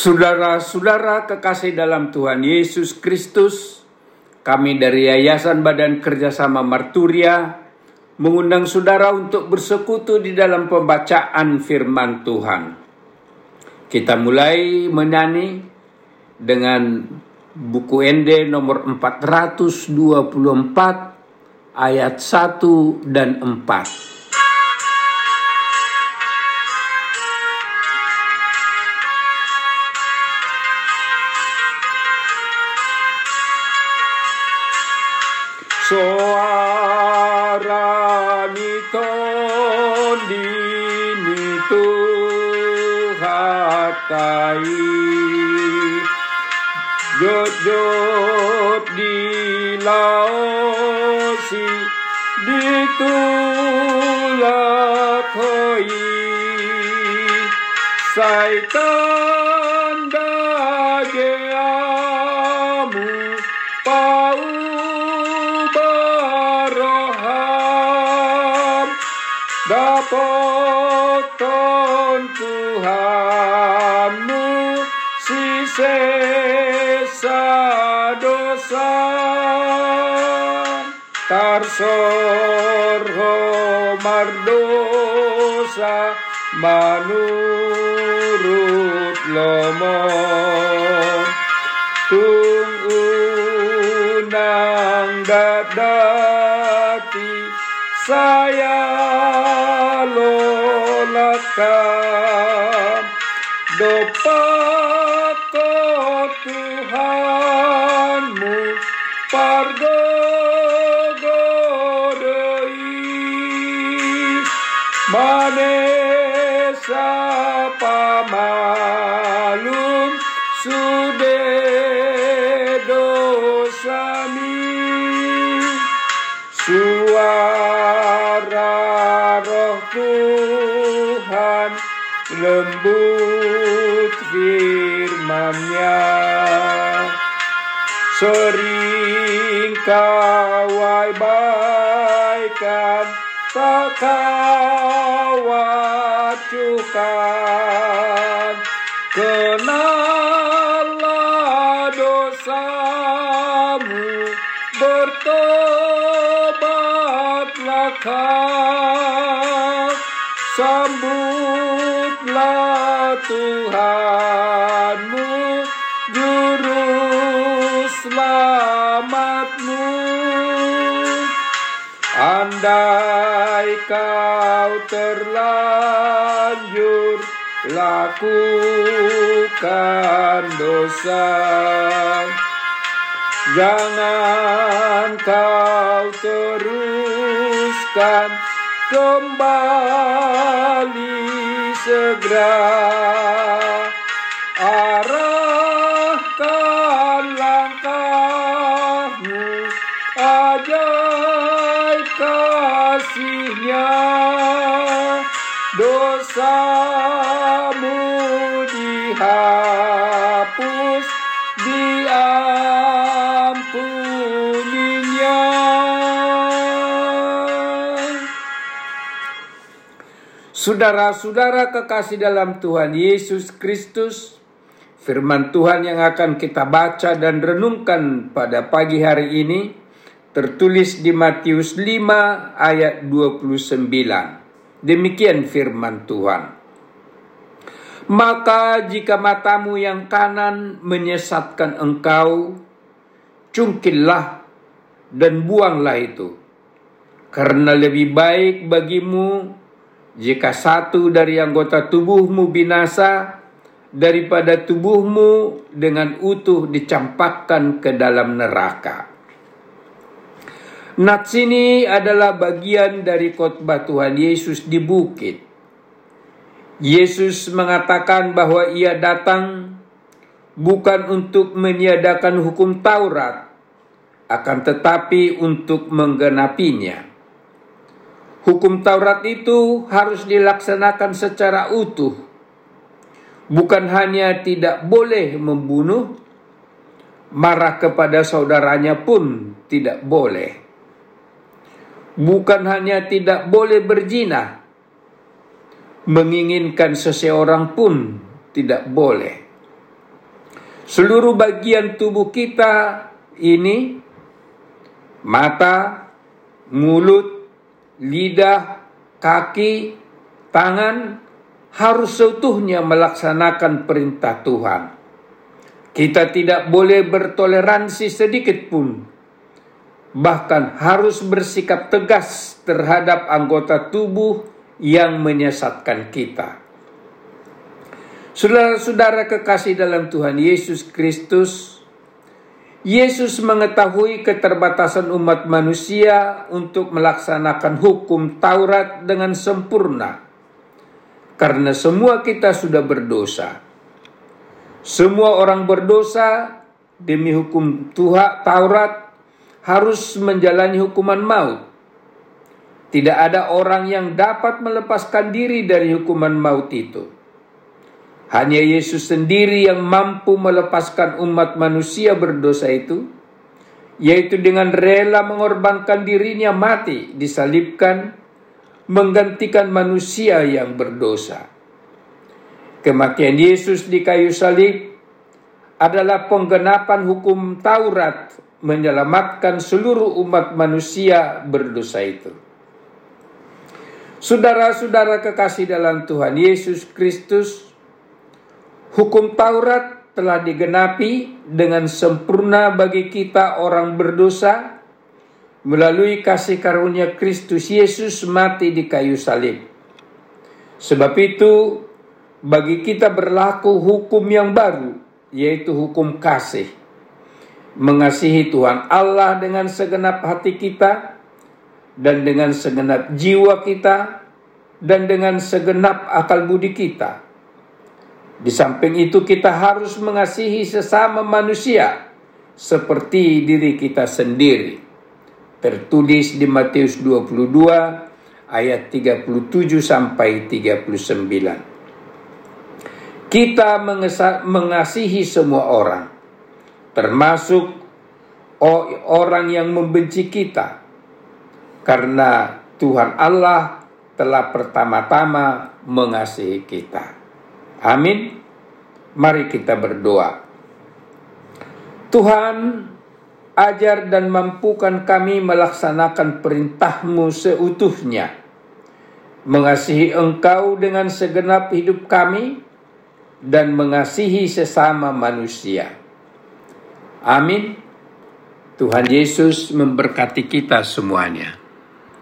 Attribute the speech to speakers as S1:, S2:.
S1: Saudara-saudara kekasih dalam Tuhan Yesus Kristus, kami dari Yayasan Badan Kerjasama Marturia mengundang saudara untuk bersekutu di dalam pembacaan firman Tuhan. Kita mulai menyanyi dengan buku ND nomor 424 ayat 1 dan 4. Suarami tondini tuhatai Jod-jod di laosi ditulak hoi Saitan Dapoton Tuhanmu si sesa dosa. Tarsor homar dosa menurut lomon Tung unang dadati saya lolakan Dopak Tuhanmu pargogodoi Manesa pamalum sude dosami Suara roh Tuhan lembut firmannya. Sering kawai baikan tak kawacukan Kenalah dosamu bertobatlah kau Sambutlah Tuhanmu Juru selamatmu. Andai kau terlanjur lakukan dosa Jangan kau teruskan kembali segera. Arahkan langkahmu ajaib kasihnya. Dosamu Saudara-saudara kekasih dalam Tuhan Yesus Kristus, firman Tuhan yang akan kita baca dan renungkan pada pagi hari ini tertulis di Matius 5 ayat 29. Demikian firman Tuhan. Maka jika matamu yang kanan menyesatkan engkau, cungkillah dan buanglah itu. Karena lebih baik bagimu jika satu dari anggota tubuhmu binasa daripada tubuhmu dengan utuh dicampakkan ke dalam neraka. Nats ini adalah bagian dari khotbah Tuhan Yesus di bukit. Yesus mengatakan bahwa ia datang bukan untuk meniadakan hukum Taurat, akan tetapi untuk menggenapinya. Hukum Taurat itu harus dilaksanakan secara utuh. Bukan hanya tidak boleh membunuh, marah kepada saudaranya pun tidak boleh. Bukan hanya tidak boleh berzina, menginginkan seseorang pun tidak boleh. Seluruh bagian tubuh kita ini mata, mulut, lidah, kaki, tangan harus seutuhnya melaksanakan perintah Tuhan. Kita tidak boleh bertoleransi sedikit pun, bahkan harus bersikap tegas terhadap anggota tubuh yang menyesatkan kita. Saudara-saudara kekasih dalam Tuhan Yesus Kristus, Yesus mengetahui keterbatasan umat manusia untuk melaksanakan hukum Taurat dengan sempurna. Karena semua kita sudah berdosa. Semua orang berdosa demi hukum Tuhan Taurat harus menjalani hukuman maut. Tidak ada orang yang dapat melepaskan diri dari hukuman maut itu. Hanya Yesus sendiri yang mampu melepaskan umat manusia berdosa itu, yaitu dengan rela mengorbankan dirinya mati, disalibkan, menggantikan manusia yang berdosa. Kematian Yesus di kayu salib adalah penggenapan hukum Taurat menyelamatkan seluruh umat manusia berdosa itu. Saudara-saudara kekasih dalam Tuhan Yesus Kristus, Hukum Taurat telah digenapi dengan sempurna bagi kita orang berdosa melalui kasih karunia Kristus Yesus mati di kayu salib. Sebab itu bagi kita berlaku hukum yang baru yaitu hukum kasih. Mengasihi Tuhan Allah dengan segenap hati kita dan dengan segenap jiwa kita dan dengan segenap akal budi kita di samping itu kita harus mengasihi sesama manusia seperti diri kita sendiri. Tertulis di Matius 22 ayat 37 sampai 39. Kita mengasihi semua orang, termasuk orang yang membenci kita, karena Tuhan Allah telah pertama-tama mengasihi kita. Amin. Mari kita berdoa. Tuhan, ajar dan mampukan kami melaksanakan perintahmu seutuhnya. Mengasihi engkau dengan segenap hidup kami dan mengasihi sesama manusia. Amin. Tuhan Yesus memberkati kita semuanya.